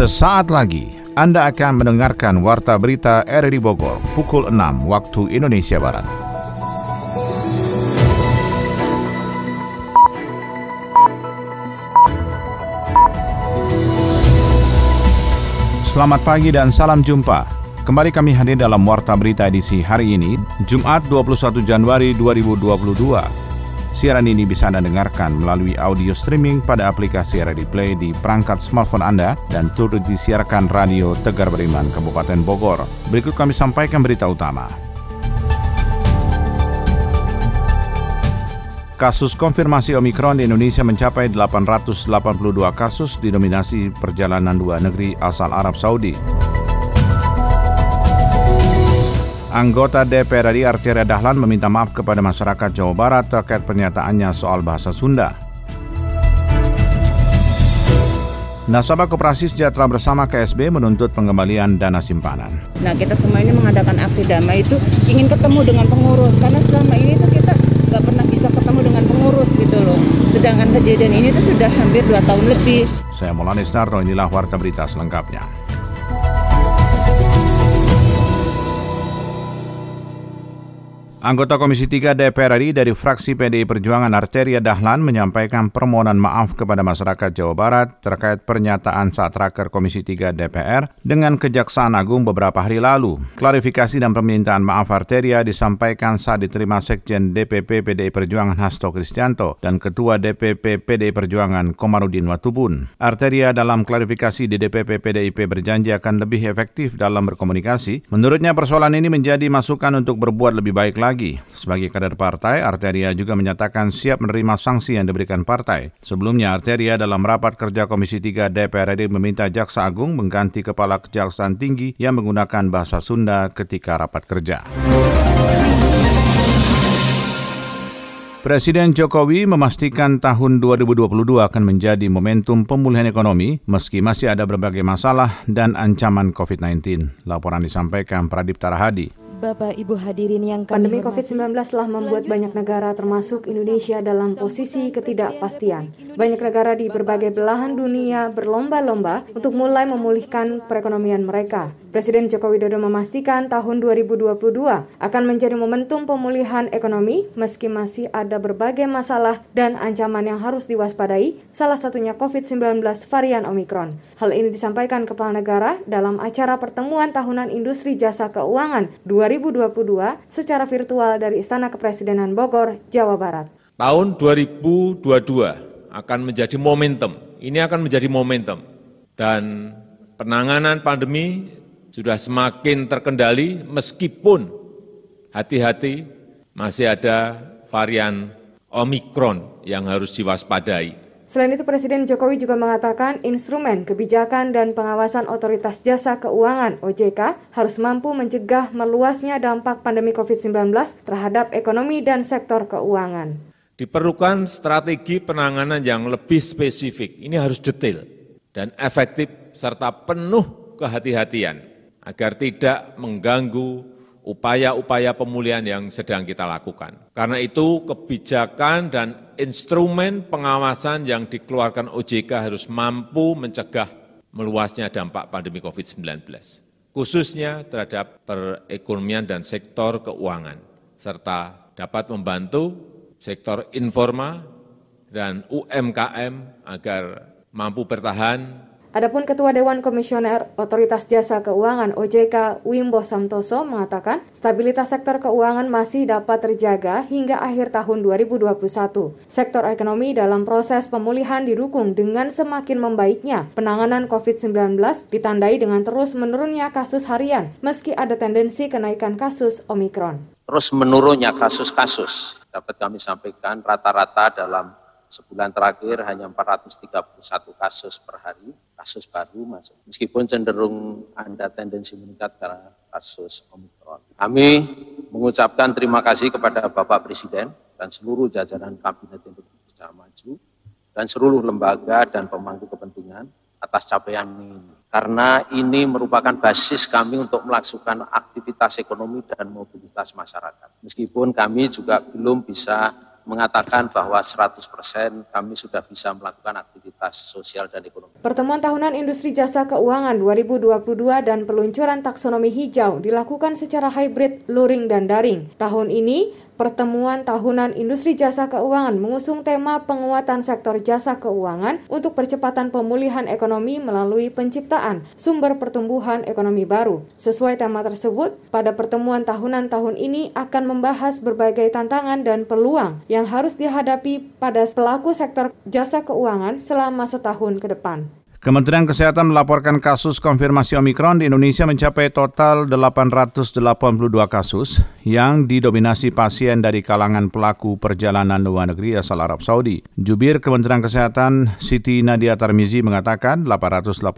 Sesaat lagi Anda akan mendengarkan Warta Berita RRI Bogor pukul 6 waktu Indonesia Barat. Selamat pagi dan salam jumpa. Kembali kami hadir dalam Warta Berita edisi hari ini, Jumat 21 Januari 2022. Siaran ini bisa Anda dengarkan melalui audio streaming pada aplikasi Radio Play di perangkat smartphone Anda dan turut disiarkan Radio Tegar Beriman Kabupaten Bogor. Berikut kami sampaikan berita utama. Kasus konfirmasi Omikron di Indonesia mencapai 882 kasus didominasi perjalanan dua negeri asal Arab Saudi. Anggota DPR RI Arteria Dahlan meminta maaf kepada masyarakat Jawa Barat terkait pernyataannya soal bahasa Sunda. Nasabah Koperasi Sejahtera Bersama KSB menuntut pengembalian dana simpanan. Nah kita semua ini mengadakan aksi damai itu ingin ketemu dengan pengurus karena selama ini tuh kita nggak pernah bisa ketemu dengan pengurus gitu loh. Sedangkan kejadian ini tuh sudah hampir dua tahun lebih. Saya Maulana Isnarno, inilah Warta Berita selengkapnya. Anggota Komisi 3 DPR RI dari fraksi PDI Perjuangan Arteria Dahlan menyampaikan permohonan maaf kepada masyarakat Jawa Barat terkait pernyataan saat raker Komisi 3 DPR dengan Kejaksaan Agung beberapa hari lalu. Klarifikasi dan permintaan maaf Arteria disampaikan saat diterima Sekjen DPP PDI Perjuangan Hasto Kristianto dan Ketua DPP PDI Perjuangan Komarudin Watubun. Arteria dalam klarifikasi di DPP PDIP berjanji akan lebih efektif dalam berkomunikasi. Menurutnya persoalan ini menjadi masukan untuk berbuat lebih baik lagi lagi. Sebagai kader partai, Arteria juga menyatakan siap menerima sanksi yang diberikan partai. Sebelumnya, Arteria dalam rapat kerja Komisi 3 DPR RI meminta Jaksa Agung mengganti Kepala Kejaksaan Tinggi yang menggunakan bahasa Sunda ketika rapat kerja. Presiden Jokowi memastikan tahun 2022 akan menjadi momentum pemulihan ekonomi meski masih ada berbagai masalah dan ancaman COVID-19. Laporan disampaikan Pradip Tarahadi. Bapak Ibu hadirin yang kami Pandemi COVID-19 telah membuat banyak negara termasuk Indonesia dalam posisi ketidakpastian. Banyak negara di berbagai belahan dunia berlomba-lomba untuk mulai memulihkan perekonomian mereka. Presiden Joko Widodo memastikan tahun 2022 akan menjadi momentum pemulihan ekonomi meski masih ada berbagai masalah dan ancaman yang harus diwaspadai, salah satunya COVID-19 varian Omikron. Hal ini disampaikan Kepala Negara dalam acara pertemuan tahunan industri jasa keuangan 2022 secara virtual dari Istana Kepresidenan Bogor, Jawa Barat. Tahun 2022 akan menjadi momentum. Ini akan menjadi momentum. Dan penanganan pandemi sudah semakin terkendali meskipun hati-hati masih ada varian Omikron yang harus diwaspadai. Selain itu, Presiden Jokowi juga mengatakan instrumen kebijakan dan pengawasan otoritas jasa keuangan OJK harus mampu mencegah meluasnya dampak pandemi COVID-19 terhadap ekonomi dan sektor keuangan. Diperlukan strategi penanganan yang lebih spesifik. Ini harus detail dan efektif serta penuh kehati-hatian agar tidak mengganggu upaya-upaya pemulihan yang sedang kita lakukan. Karena itu kebijakan dan instrumen pengawasan yang dikeluarkan OJK harus mampu mencegah meluasnya dampak pandemi COVID-19, khususnya terhadap perekonomian dan sektor keuangan, serta dapat membantu sektor informal dan UMKM agar mampu bertahan Adapun Ketua Dewan Komisioner Otoritas Jasa Keuangan OJK Wimbo Samtoso mengatakan stabilitas sektor keuangan masih dapat terjaga hingga akhir tahun 2021. Sektor ekonomi dalam proses pemulihan didukung dengan semakin membaiknya penanganan COVID-19 ditandai dengan terus menurunnya kasus harian meski ada tendensi kenaikan kasus Omikron. Terus menurunnya kasus-kasus dapat kami sampaikan rata-rata dalam sebulan terakhir hanya 431 kasus per hari kasus baru masuk. Meskipun cenderung ada tendensi meningkat karena kasus Omikron. Kami mengucapkan terima kasih kepada Bapak Presiden dan seluruh jajaran Kabinet Indonesia Maju dan seluruh lembaga dan pemangku kepentingan atas capaian ini. Karena ini merupakan basis kami untuk melakukan aktivitas ekonomi dan mobilitas masyarakat. Meskipun kami juga belum bisa mengatakan bahwa 100% kami sudah bisa melakukan aktivitas sosial dan ekonomi. Pertemuan tahunan industri jasa keuangan 2022 dan peluncuran taksonomi hijau dilakukan secara hybrid, luring, dan daring. Tahun ini, pertemuan tahunan industri jasa keuangan mengusung tema penguatan sektor jasa keuangan untuk percepatan pemulihan ekonomi melalui penciptaan sumber pertumbuhan ekonomi baru. Sesuai tema tersebut, pada pertemuan tahunan tahun ini akan membahas berbagai tantangan dan peluang yang harus dihadapi pada pelaku sektor jasa keuangan selama setahun ke depan. Kementerian Kesehatan melaporkan kasus konfirmasi Omikron di Indonesia mencapai total 882 kasus yang didominasi pasien dari kalangan pelaku perjalanan luar negeri asal Arab Saudi. Jubir Kementerian Kesehatan Siti Nadia Tarmizi mengatakan 882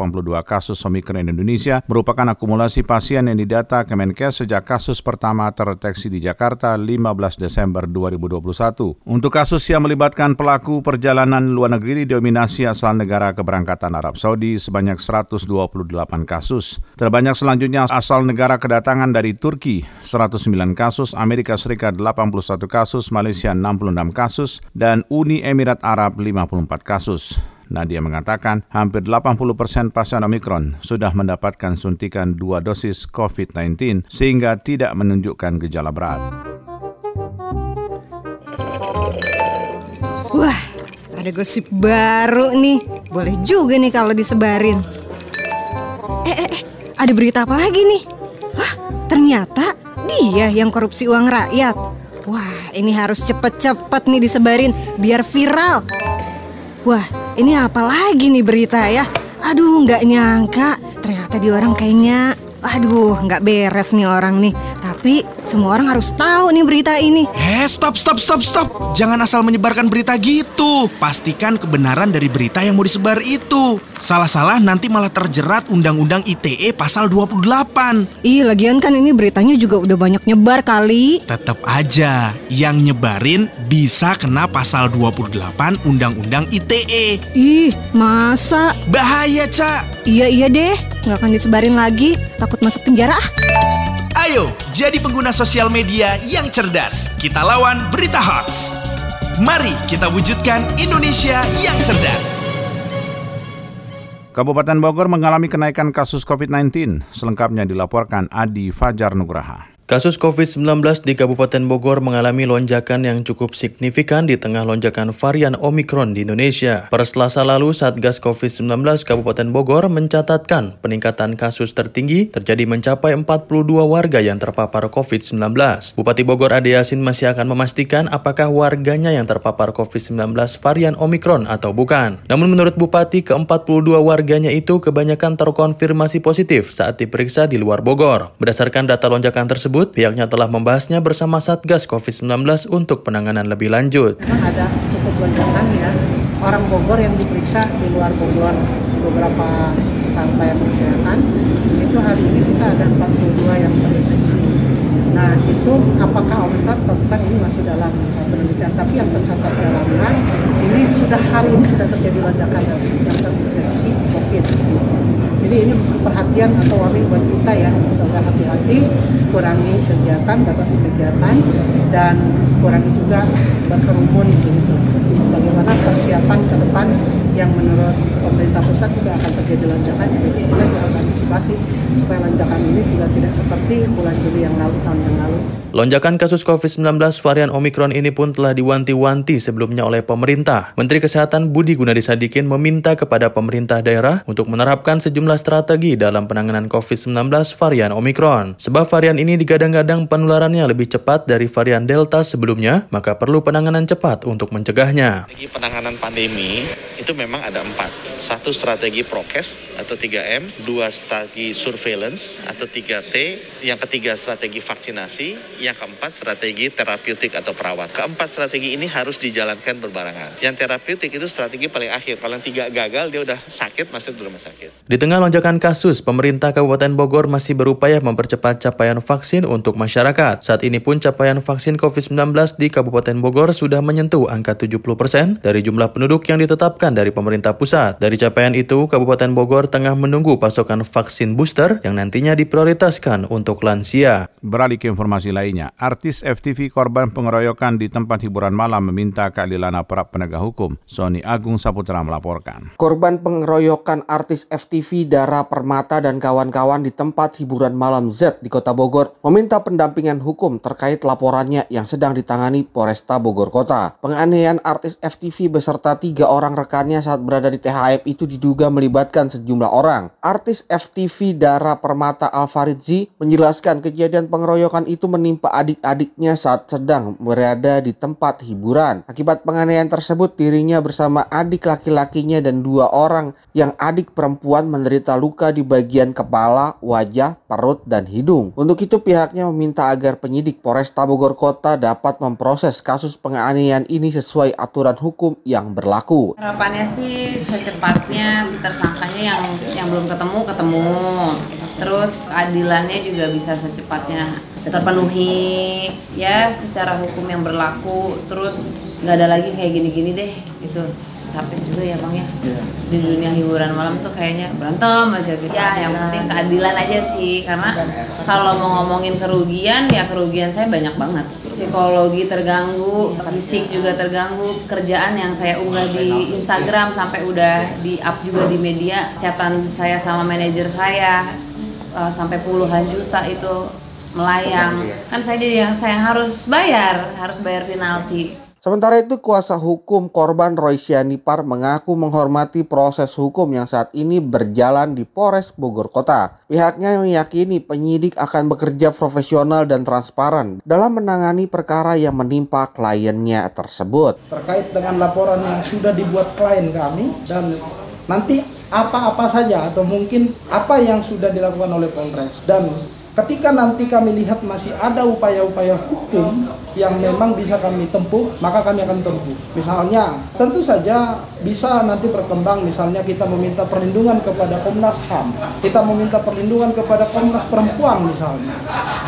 kasus Omikron di Indonesia merupakan akumulasi pasien yang didata Kemenkes sejak kasus pertama terdeteksi di Jakarta 15 Desember 2021. Untuk kasus yang melibatkan pelaku perjalanan luar negeri didominasi asal negara keberangkatan Arab Arab Saudi sebanyak 128 kasus. Terbanyak selanjutnya asal negara kedatangan dari Turki 109 kasus, Amerika Serikat 81 kasus, Malaysia 66 kasus, dan Uni Emirat Arab 54 kasus. Nadia mengatakan hampir 80 persen pasien Omikron sudah mendapatkan suntikan dua dosis COVID-19 sehingga tidak menunjukkan gejala berat. Ada gosip baru nih. Boleh juga nih kalau disebarin. Eh, eh, eh, ada berita apa lagi nih? Wah, ternyata dia yang korupsi uang rakyat. Wah, ini harus cepet-cepet nih disebarin biar viral. Wah, ini apa lagi nih berita ya? Aduh, nggak nyangka ternyata di orang kayaknya Aduh, nggak beres nih orang nih. Tapi semua orang harus tahu nih berita ini. Eh, stop, stop, stop, stop. Jangan asal menyebarkan berita gitu. Pastikan kebenaran dari berita yang mau disebar itu. Salah-salah nanti malah terjerat Undang-Undang ITE pasal 28. Ih, lagian kan ini beritanya juga udah banyak nyebar kali. Tetap aja, yang nyebarin bisa kena pasal 28 Undang-Undang ITE. Ih, masa? Bahaya, Cak. Iya, iya deh. Nggak akan disebarin lagi. Takut masuk penjara ah. Ayo, jadi pengguna sosial media yang cerdas. Kita lawan berita hoax. Mari kita wujudkan Indonesia yang cerdas. Kabupaten Bogor mengalami kenaikan kasus COVID-19. Selengkapnya dilaporkan Adi Fajar Nugraha. Kasus COVID-19 di Kabupaten Bogor mengalami lonjakan yang cukup signifikan di tengah lonjakan varian Omikron di Indonesia. Per selasa lalu, Satgas COVID-19 Kabupaten Bogor mencatatkan peningkatan kasus tertinggi terjadi mencapai 42 warga yang terpapar COVID-19. Bupati Bogor Ade Yasin masih akan memastikan apakah warganya yang terpapar COVID-19 varian Omikron atau bukan. Namun menurut Bupati, ke-42 warganya itu kebanyakan terkonfirmasi positif saat diperiksa di luar Bogor. Berdasarkan data lonjakan tersebut, tersebut, pihaknya telah membahasnya bersama Satgas COVID-19 untuk penanganan lebih lanjut. Memang ada cukup lonjakan ya orang Bogor yang diperiksa di luar Bogor beberapa rangkaian kesehatan itu hari ini kita ada 42 yang terinfeksi. Nah itu apakah Omikron atau bukan ini masih dalam penelitian tapi yang tercatat lapangan ini sudah hari ini sudah terjadi lonjakan yang terinfeksi COVID. Jadi ini perhatian atau warning buat kita ya agak hati-hati, kurangi kegiatan, batasi kegiatan, dan kurangi juga berkerumun gitu. Bagaimana persiapan ke depan yang menurut pemerintah pusat juga akan terjadi lonjakan, jadi kita harus antisipasi supaya lonjakan ini juga tidak seperti bulan Juli yang lalu tahun yang lalu. Lonjakan kasus COVID-19 varian Omikron ini pun telah diwanti-wanti sebelumnya oleh pemerintah. Menteri Kesehatan Budi Gunadi Sadikin meminta kepada pemerintah daerah untuk menerapkan sejumlah strategi dalam penanganan COVID-19 varian Omikron. Sebab varian ini digadang-gadang penularannya lebih cepat dari varian Delta sebelumnya, maka perlu penanganan cepat untuk mencegahnya. Strategi penanganan pandemi itu memang ada empat. Satu strategi prokes atau 3M, dua strategi surveillance atau 3T, yang ketiga strategi vaksinasi, yang keempat strategi terapeutik atau perawat. Keempat strategi ini harus dijalankan berbarengan. Yang terapeutik itu strategi paling akhir. Yang tiga gagal dia udah sakit masuk rumah sakit. Di tengah lonjakan kasus, pemerintah Kabupaten Bogor masih berupaya mempercepat capaian vaksin untuk masyarakat. Saat ini pun capaian vaksin COVID-19 di Kabupaten Bogor sudah menyentuh angka 70% dari jumlah penduduk yang ditetapkan dari pemerintah pusat. Dari capaian itu, Kabupaten Bogor tengah menunggu pasokan vaksin booster yang nantinya diprioritaskan untuk lansia. Beralih ke informasi lainnya, artis FTV korban pengeroyokan di tempat hiburan malam meminta keadilan aparat penegak hukum. Sony Agung Saputra melaporkan. Korban pengeroyokan artis FTV Dara Permata dan kawan-kawan di tempat hiburan malam Z di Kota Bogor meminta pendampingan hukum terkait laporannya yang sedang ditangani Polresta Bogor Kota. Penganiayaan artis FTV beserta tiga orang rekannya saat berada di THF itu diduga melibatkan sejumlah orang. Artis FTV Dara Permata Alfaridzi menjelaskan kejadian pengeroyokan itu menimpa adik-adiknya saat sedang berada di tempat hiburan. Akibat penganiayaan tersebut dirinya bersama adik laki-lakinya dan dua orang yang adik perempuan menderita luka di bagian kepala, wajah, perut, dan hidung. Untuk itu pihaknya meminta agar penyidik Polresta Bogor Kota dapat memproses kasus penganiayaan ini sesuai aturan hukum yang berlaku. Harapannya sih secepatnya tersangkanya yang yang belum ketemu ketemu. Terus keadilannya juga bisa secepatnya terpenuhi ya secara hukum yang berlaku. Terus nggak ada lagi kayak gini-gini deh gitu capek juga ya bang ya. Yeah. di dunia hiburan malam tuh kayaknya berantem aja gitu. Ya yang penting keadilan aja sih karena kalau mau ngomongin kerugian ya kerugian saya banyak banget. Psikologi terganggu fisik juga terganggu. Kerjaan yang saya unggah di Instagram sampai udah di up juga di media. Catatan saya sama manajer saya uh, sampai puluhan juta itu melayang. Kan saya jadi yang saya harus bayar harus bayar penalti Sementara itu, kuasa hukum korban Roy Sianipar mengaku menghormati proses hukum yang saat ini berjalan di Polres Bogor Kota. Pihaknya meyakini penyidik akan bekerja profesional dan transparan dalam menangani perkara yang menimpa kliennya tersebut. Terkait dengan laporan yang sudah dibuat klien kami dan nanti apa-apa saja atau mungkin apa yang sudah dilakukan oleh Polres dan ketika nanti kami lihat masih ada upaya-upaya hukum yang memang bisa kami tempuh, maka kami akan tempuh. Misalnya, tentu saja bisa nanti berkembang, misalnya kita meminta perlindungan kepada Komnas HAM, kita meminta perlindungan kepada Komnas Perempuan misalnya.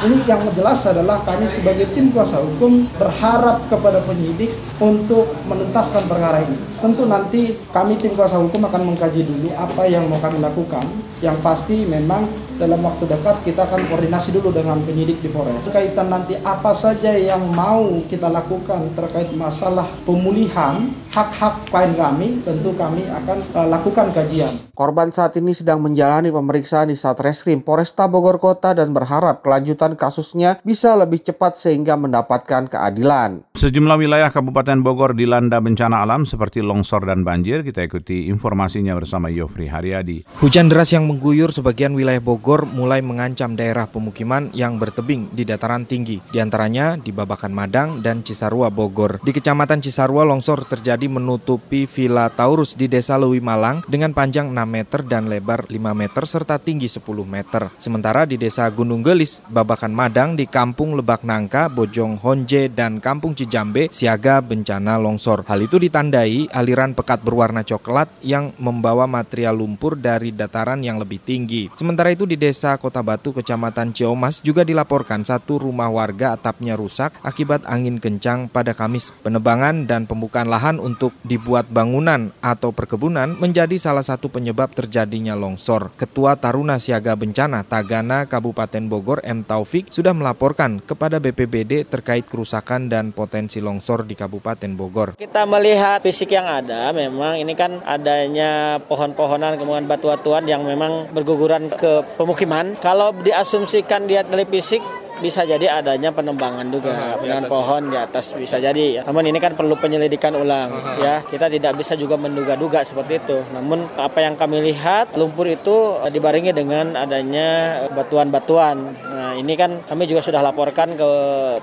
Ini yang jelas adalah kami sebagai tim kuasa hukum berharap kepada penyidik untuk menuntaskan perkara ini. Tentu nanti kami tim kuasa hukum akan mengkaji dulu apa yang mau kami lakukan. Yang pasti memang dalam waktu dekat kita akan koordinasi dulu dengan penyidik di Polres. Kaitan nanti apa saja yang mau kita lakukan terkait masalah pemulihan hak-hak klien kami, tentu kami akan uh, lakukan kajian. Korban saat ini sedang menjalani pemeriksaan di Satreskrim Polresta Bogor Kota dan berharap kelanjutan kasusnya bisa lebih cepat sehingga mendapatkan keadilan. Sejumlah wilayah Kabupaten Bogor dilanda bencana alam seperti longsor dan banjir. Kita ikuti informasinya bersama Yofri Haryadi. Hujan deras yang mengguyur sebagian wilayah Bogor mulai mengancam daerah pemukiman yang bertebing di dataran tinggi, di antaranya di Babakan Madang dan Cisarua Bogor. Di Kecamatan Cisarua longsor terjadi menutupi Villa Taurus di Desa Lewi Malang dengan panjang 6 meter dan lebar 5 meter serta tinggi 10 meter. Sementara di Desa Gunung Gelis, Babakan Madang di Kampung Lebak Nangka, Bojong Honje dan Kampung Cijambe siaga bencana longsor. Hal itu ditandai aliran pekat berwarna coklat yang membawa material lumpur dari dataran yang lebih tinggi. Sementara itu di Desa Kota Batu, Kecamatan Ciomas juga dilaporkan satu rumah warga atapnya rusak akibat angin kencang pada Kamis. Penebangan dan pembukaan lahan untuk dibuat bangunan atau perkebunan menjadi salah satu penyebab terjadinya longsor. Ketua Taruna Siaga Bencana Tagana Kabupaten Bogor M. Taufik sudah melaporkan kepada BPBD terkait kerusakan dan potensi longsor di Kabupaten Bogor. Kita melihat fisik yang ada, memang ini kan adanya pohon-pohonan kemudian batu-batuan yang memang berguguran ke pemukiman. Kalau diasumsikan dia dari fisik, bisa jadi adanya penembangan juga uh, dengan pohon di atas bisa jadi ya. Namun ini kan perlu penyelidikan ulang uh, ya. Kita tidak bisa juga menduga-duga seperti itu. Namun apa yang kami lihat lumpur itu dibarengi dengan adanya batuan-batuan. Nah, Nah ini kan kami juga sudah laporkan ke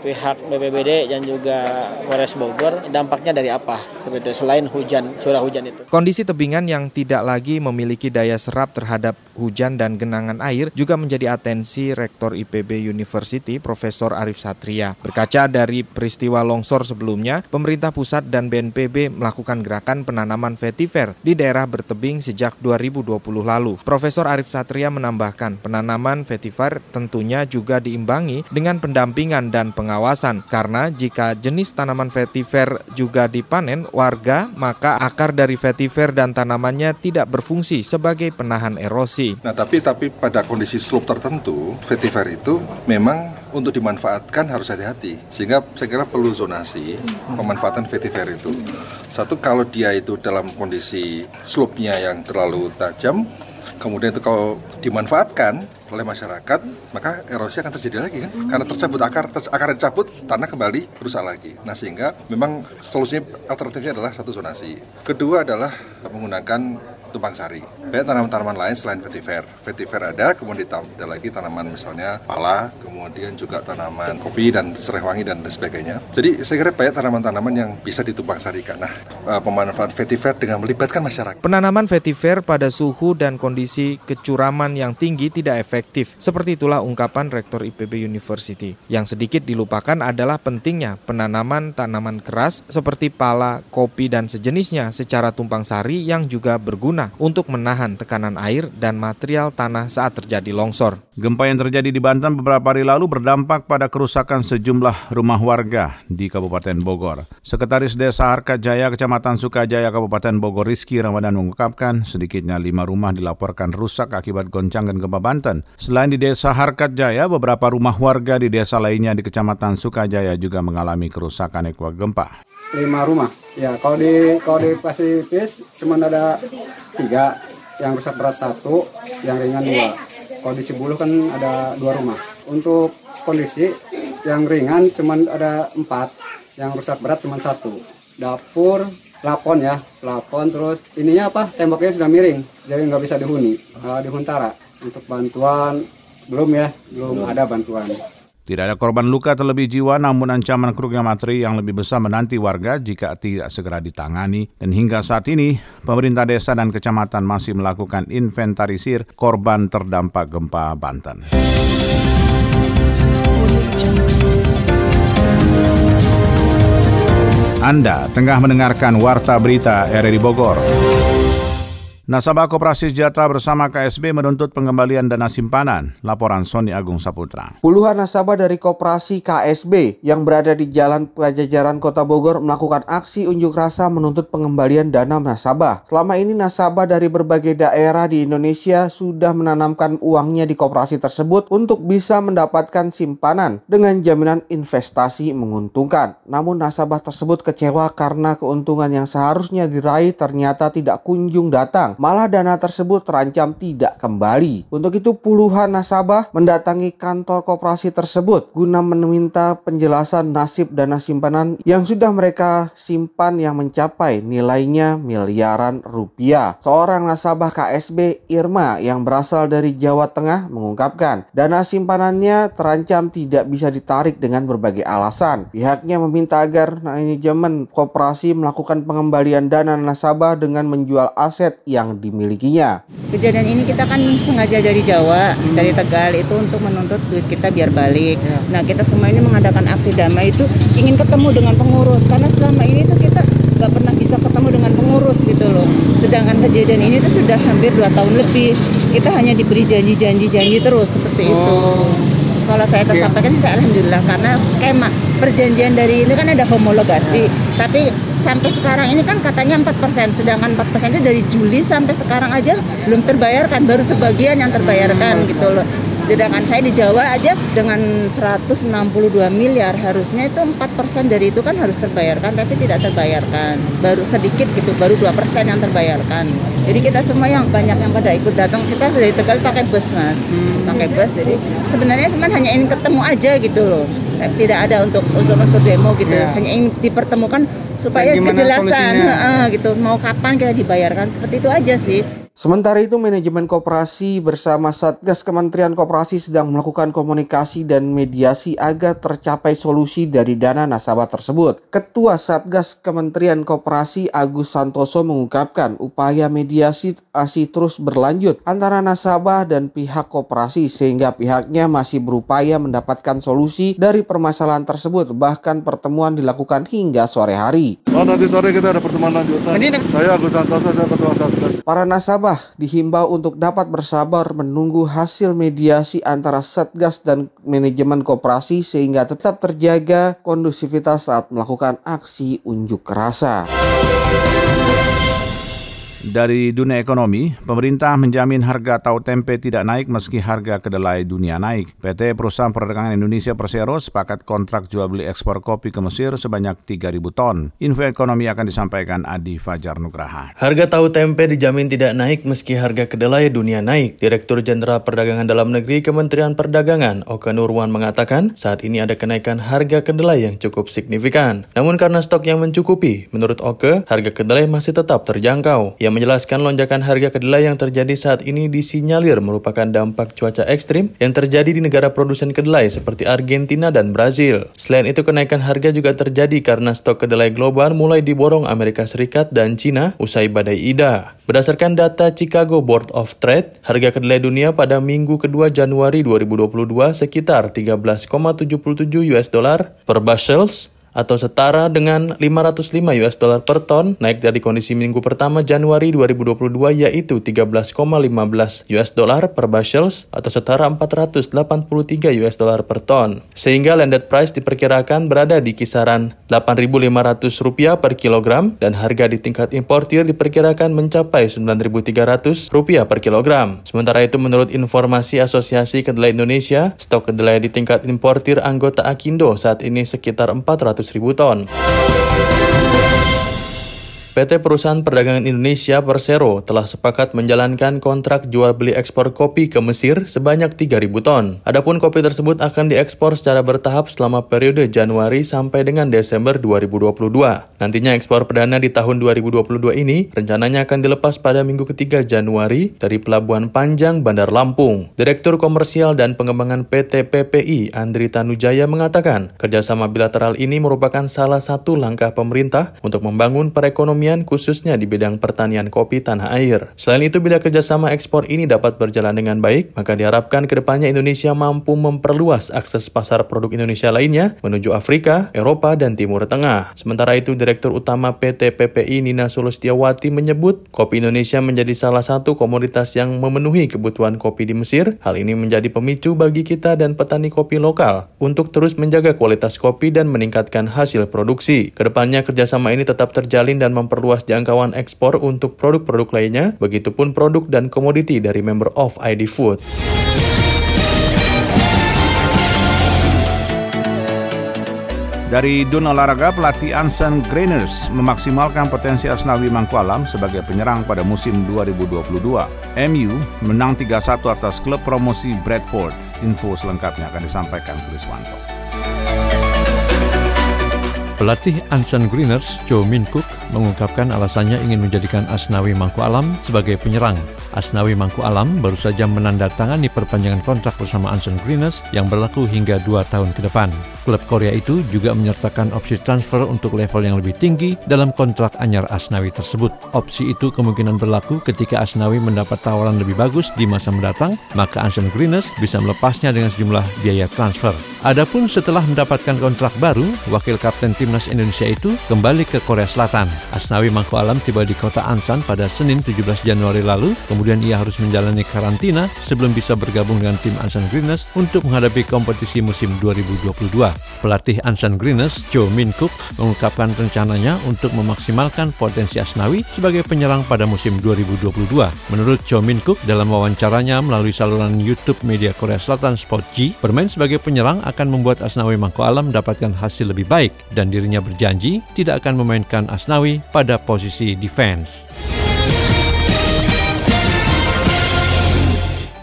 pihak BPBD dan juga Polres Bogor dampaknya dari apa sebetulnya selain hujan curah hujan itu. Kondisi tebingan yang tidak lagi memiliki daya serap terhadap hujan dan genangan air juga menjadi atensi Rektor IPB University Profesor Arif Satria. Berkaca dari peristiwa longsor sebelumnya, pemerintah pusat dan BNPB melakukan gerakan penanaman vetiver di daerah bertebing sejak 2020 lalu. Profesor Arif Satria menambahkan penanaman vetiver tentunya juga diimbangi dengan pendampingan dan pengawasan karena jika jenis tanaman vetiver juga dipanen warga maka akar dari vetiver dan tanamannya tidak berfungsi sebagai penahan erosi. Nah, tapi tapi pada kondisi slope tertentu, vetiver itu memang untuk dimanfaatkan harus hati-hati. Sehingga saya kira perlu zonasi pemanfaatan vetiver itu. Satu kalau dia itu dalam kondisi slope-nya yang terlalu tajam, kemudian itu kalau dimanfaatkan oleh masyarakat, maka erosi akan terjadi lagi kan? Karena tercabut akar, ter, akar dicabut, tanah kembali rusak lagi. Nah sehingga memang solusinya alternatifnya adalah satu zonasi. Kedua adalah menggunakan tumpang sari. Banyak tanaman-tanaman lain selain vetiver. Vetiver ada, kemudian ditambah lagi tanaman misalnya pala, kemudian juga tanaman kopi dan serai wangi dan sebagainya. Jadi saya kira banyak tanaman-tanaman yang bisa ditumpang sarikan. Nah, pemanfaatan vetiver dengan melibatkan masyarakat. Penanaman vetiver pada suhu dan kondisi kecuraman yang tinggi tidak efektif. Seperti itulah ungkapan Rektor IPB University. Yang sedikit dilupakan adalah pentingnya penanaman tanaman keras seperti pala, kopi, dan sejenisnya secara tumpang sari yang juga berguna untuk menahan tekanan air dan material tanah saat terjadi longsor. Gempa yang terjadi di Banten beberapa hari lalu berdampak pada kerusakan sejumlah rumah warga di Kabupaten Bogor. Sekretaris Desa Harkat Jaya Kecamatan Sukajaya Kabupaten Bogor Rizky Ramadan mengungkapkan sedikitnya lima rumah dilaporkan rusak akibat goncangan gempa Banten. Selain di Desa Harkat Jaya, beberapa rumah warga di desa lainnya di Kecamatan Sukajaya juga mengalami kerusakan akibat gempa lima rumah. Ya, kalau di kalau di Pasifis cuma ada tiga, yang rusak berat satu, yang ringan dua. Kalau di Cibulu kan ada dua rumah. Untuk kondisi yang ringan cuma ada empat, yang rusak berat cuma satu. Dapur, plafon ya, plafon terus ininya apa? Temboknya sudah miring, jadi nggak bisa dihuni, uh, dihuntara. Untuk bantuan belum ya, belum ada bantuan. Tidak ada korban luka terlebih jiwa, namun ancaman kerugian materi yang lebih besar menanti warga jika tidak segera ditangani. Dan hingga saat ini, pemerintah desa dan kecamatan masih melakukan inventarisir korban terdampak gempa Banten. Anda tengah mendengarkan Warta Berita RRI Bogor. Nasabah Koperasi Sejahtera bersama KSB menuntut pengembalian dana simpanan. Laporan Sony Agung Saputra. Puluhan nasabah dari Koperasi KSB yang berada di Jalan Pajajaran Kota Bogor melakukan aksi unjuk rasa menuntut pengembalian dana nasabah. Selama ini nasabah dari berbagai daerah di Indonesia sudah menanamkan uangnya di koperasi tersebut untuk bisa mendapatkan simpanan dengan jaminan investasi menguntungkan. Namun nasabah tersebut kecewa karena keuntungan yang seharusnya diraih ternyata tidak kunjung datang malah dana tersebut terancam tidak kembali. Untuk itu puluhan nasabah mendatangi kantor koperasi tersebut guna meminta penjelasan nasib dana simpanan yang sudah mereka simpan yang mencapai nilainya miliaran rupiah. Seorang nasabah KSB Irma yang berasal dari Jawa Tengah mengungkapkan dana simpanannya terancam tidak bisa ditarik dengan berbagai alasan. Pihaknya meminta agar manajemen koperasi melakukan pengembalian dana nasabah dengan menjual aset yang dimilikinya. Kejadian ini kita kan sengaja dari Jawa, hmm. dari Tegal itu untuk menuntut duit kita biar balik. Ya. Nah kita semua ini mengadakan aksi damai itu ingin ketemu dengan pengurus karena selama ini tuh kita nggak pernah bisa ketemu dengan pengurus gitu loh. Sedangkan kejadian ini tuh sudah hampir dua tahun lebih. Kita hanya diberi janji-janji-janji terus seperti oh. itu kalau saya tersampaikan sih saya alhamdulillah karena skema perjanjian dari ini kan ada homologasi ya. tapi sampai sekarang ini kan katanya 4% sedangkan 4% itu dari Juli sampai sekarang aja belum terbayarkan baru sebagian yang terbayarkan hmm. gitu loh sedangkan saya di Jawa aja dengan 162 miliar harusnya itu 4% dari itu kan harus terbayarkan tapi tidak terbayarkan baru sedikit gitu baru 2% yang terbayarkan jadi kita semua yang banyak yang pada ikut datang kita dari Tegal pakai bus mas hmm. pakai bus jadi sebenarnya cuma hanya ingin ketemu aja gitu loh tidak ada untuk untuk untuk demo gitu. Yeah. hanya ingin dipertemukan supaya kejelasan. uh, gitu. Mau kapan kita dibayarkan? Seperti itu aja sih Sementara itu, manajemen koperasi bersama Satgas Kementerian Koperasi sedang melakukan komunikasi dan mediasi agar tercapai solusi dari dana nasabah tersebut. Ketua Satgas Kementerian Koperasi Agus Santoso mengungkapkan upaya mediasi masih terus berlanjut antara nasabah dan pihak koperasi sehingga pihaknya masih berupaya mendapatkan solusi dari permasalahan tersebut bahkan pertemuan dilakukan hingga sore hari. Oh nanti sore kita ada pertemuan lanjutan. Ini saya Agus Santoso, saya Ketua Satgas. Para nasabah dihimbau untuk dapat bersabar menunggu hasil mediasi antara Satgas dan manajemen koperasi sehingga tetap terjaga kondusivitas saat melakukan aksi unjuk rasa. Dari dunia ekonomi, pemerintah menjamin harga tahu tempe tidak naik meski harga kedelai dunia naik. PT Perusahaan Perdagangan Indonesia Persero sepakat kontrak jual beli ekspor kopi ke Mesir sebanyak 3.000 ton. Info ekonomi akan disampaikan Adi Fajar Nugraha. Harga tahu tempe dijamin tidak naik meski harga kedelai dunia naik. Direktur Jenderal Perdagangan Dalam Negeri Kementerian Perdagangan, Oka Nurwan mengatakan saat ini ada kenaikan harga kedelai yang cukup signifikan. Namun karena stok yang mencukupi, menurut Oke, harga kedelai masih tetap terjangkau. Ia menjelaskan lonjakan harga kedelai yang terjadi saat ini disinyalir merupakan dampak cuaca ekstrim yang terjadi di negara produsen kedelai seperti Argentina dan Brazil. Selain itu, kenaikan harga juga terjadi karena stok kedelai global mulai diborong Amerika Serikat dan Cina usai badai Ida. Berdasarkan data Chicago Board of Trade, harga kedelai dunia pada minggu kedua Januari 2022 sekitar 13,77 US dollar per bushels atau setara dengan 505 US dollar per ton, naik dari kondisi minggu pertama Januari 2022 yaitu 13,15 US dollar per bushels atau setara 483 US dollar per ton. Sehingga landed price diperkirakan berada di kisaran 8.500 rupiah per kilogram dan harga di tingkat importir diperkirakan mencapai 9.300 rupiah per kilogram. Sementara itu menurut informasi Asosiasi Kedelai Indonesia, stok kedelai di tingkat importir anggota Akindo saat ini sekitar 400 ribu ton. PT Perusahaan Perdagangan Indonesia Persero telah sepakat menjalankan kontrak jual beli ekspor kopi ke Mesir sebanyak 3.000 ton. Adapun kopi tersebut akan diekspor secara bertahap selama periode Januari sampai dengan Desember 2022. Nantinya ekspor perdana di tahun 2022 ini rencananya akan dilepas pada minggu ketiga Januari dari Pelabuhan Panjang Bandar Lampung. Direktur Komersial dan Pengembangan PT PPI Andri Tanujaya mengatakan kerjasama bilateral ini merupakan salah satu langkah pemerintah untuk membangun perekonomian perekonomian khususnya di bidang pertanian kopi tanah air. Selain itu, bila kerjasama ekspor ini dapat berjalan dengan baik, maka diharapkan ke depannya Indonesia mampu memperluas akses pasar produk Indonesia lainnya menuju Afrika, Eropa, dan Timur Tengah. Sementara itu, Direktur Utama PT PPI Nina Sulustiawati menyebut kopi Indonesia menjadi salah satu komoditas yang memenuhi kebutuhan kopi di Mesir. Hal ini menjadi pemicu bagi kita dan petani kopi lokal untuk terus menjaga kualitas kopi dan meningkatkan hasil produksi. Ke depannya kerjasama ini tetap terjalin dan memperluas memperluas jangkauan ekspor untuk produk-produk lainnya, begitupun produk dan komoditi dari member of ID Food. Dari dunia olahraga, pelatih Ansen Grainers memaksimalkan potensi Asnawi Mangkualam sebagai penyerang pada musim 2022. MU menang 3-1 atas klub promosi Bradford. Info selengkapnya akan disampaikan Chris Wanto. Pelatih Ansan Greeners, Joe Min Cook, mengungkapkan alasannya ingin menjadikan Asnawi Mangku Alam sebagai penyerang. Asnawi Mangku Alam baru saja menandatangani perpanjangan kontrak bersama Ansan Greeners yang berlaku hingga dua tahun ke depan. Klub Korea itu juga menyertakan opsi transfer untuk level yang lebih tinggi dalam kontrak anyar Asnawi tersebut. Opsi itu kemungkinan berlaku ketika Asnawi mendapat tawaran lebih bagus di masa mendatang, maka Ansan Greeners bisa melepasnya dengan sejumlah biaya transfer. Adapun setelah mendapatkan kontrak baru, wakil kapten timnas Indonesia itu kembali ke Korea Selatan. Asnawi Mangku Alam tiba di kota Ansan pada Senin 17 Januari lalu, kemudian ia harus menjalani karantina sebelum bisa bergabung dengan tim Ansan Greeners untuk menghadapi kompetisi musim 2022. Pelatih Ansan Greeners, Joe Min Cook, mengungkapkan rencananya untuk memaksimalkan potensi Asnawi sebagai penyerang pada musim 2022. Menurut Joe Min Cook, dalam wawancaranya melalui saluran YouTube media Korea Selatan Sport G, bermain sebagai penyerang akan membuat Asnawi Mangko Alam mendapatkan hasil lebih baik dan dirinya berjanji tidak akan memainkan Asnawi pada posisi defense.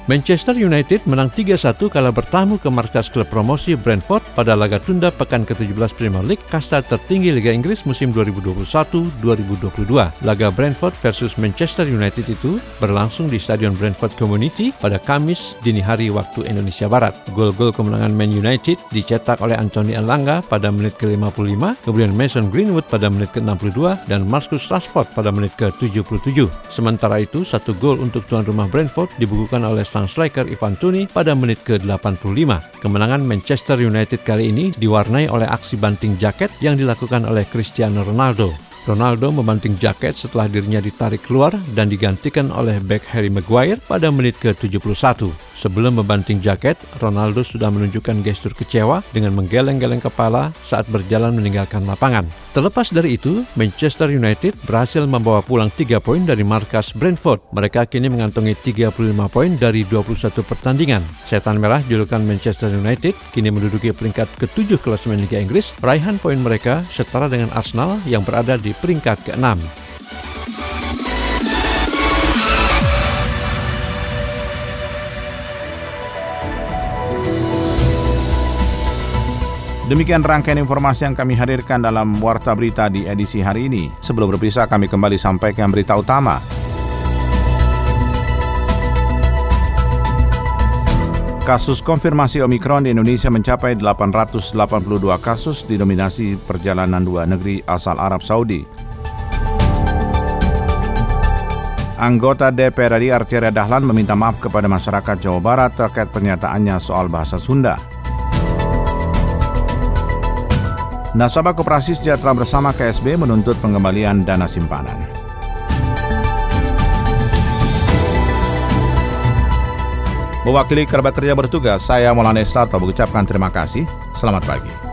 Manchester United menang 3-1 kala bertamu ke markas klub promosi Brentford pada laga tunda pekan ke-17 Premier League kasta tertinggi Liga Inggris musim 2021-2022. Laga Brentford versus Manchester United itu berlangsung di Stadion Brentford Community pada Kamis dini hari waktu Indonesia Barat. Gol-gol kemenangan Man United dicetak oleh Anthony Elanga pada menit ke-55, kemudian Mason Greenwood pada menit ke-62 dan Marcus Rashford pada menit ke-77. Sementara itu, satu gol untuk tuan rumah Brentford dibukukan oleh sang striker Ivan Tuni pada menit ke-85. Kemenangan Manchester United kali ini diwarnai oleh aksi banting jaket yang dilakukan oleh Cristiano Ronaldo. Ronaldo membanting jaket setelah dirinya ditarik keluar dan digantikan oleh back Harry Maguire pada menit ke-71. Sebelum membanting jaket, Ronaldo sudah menunjukkan gestur kecewa dengan menggeleng-geleng kepala saat berjalan meninggalkan lapangan. Terlepas dari itu, Manchester United berhasil membawa pulang 3 poin dari markas Brentford. Mereka kini mengantongi 35 poin dari 21 pertandingan. Setan Merah julukan Manchester United kini menduduki peringkat ke-7 klasemen Liga Inggris. Raihan poin mereka setara dengan Arsenal yang berada di peringkat ke-6. Demikian rangkaian informasi yang kami hadirkan dalam Warta Berita di edisi hari ini. Sebelum berpisah, kami kembali sampaikan berita utama. Kasus konfirmasi Omikron di Indonesia mencapai 882 kasus didominasi perjalanan dua negeri asal Arab Saudi. Anggota DPR RI Arteria Dahlan meminta maaf kepada masyarakat Jawa Barat terkait pernyataannya soal bahasa Sunda. Nasabah Koperasi Sejahtera bersama KSB menuntut pengembalian dana simpanan. Mewakili kerabat kerja bertugas, saya Maulana Estarto mengucapkan terima kasih. Selamat pagi.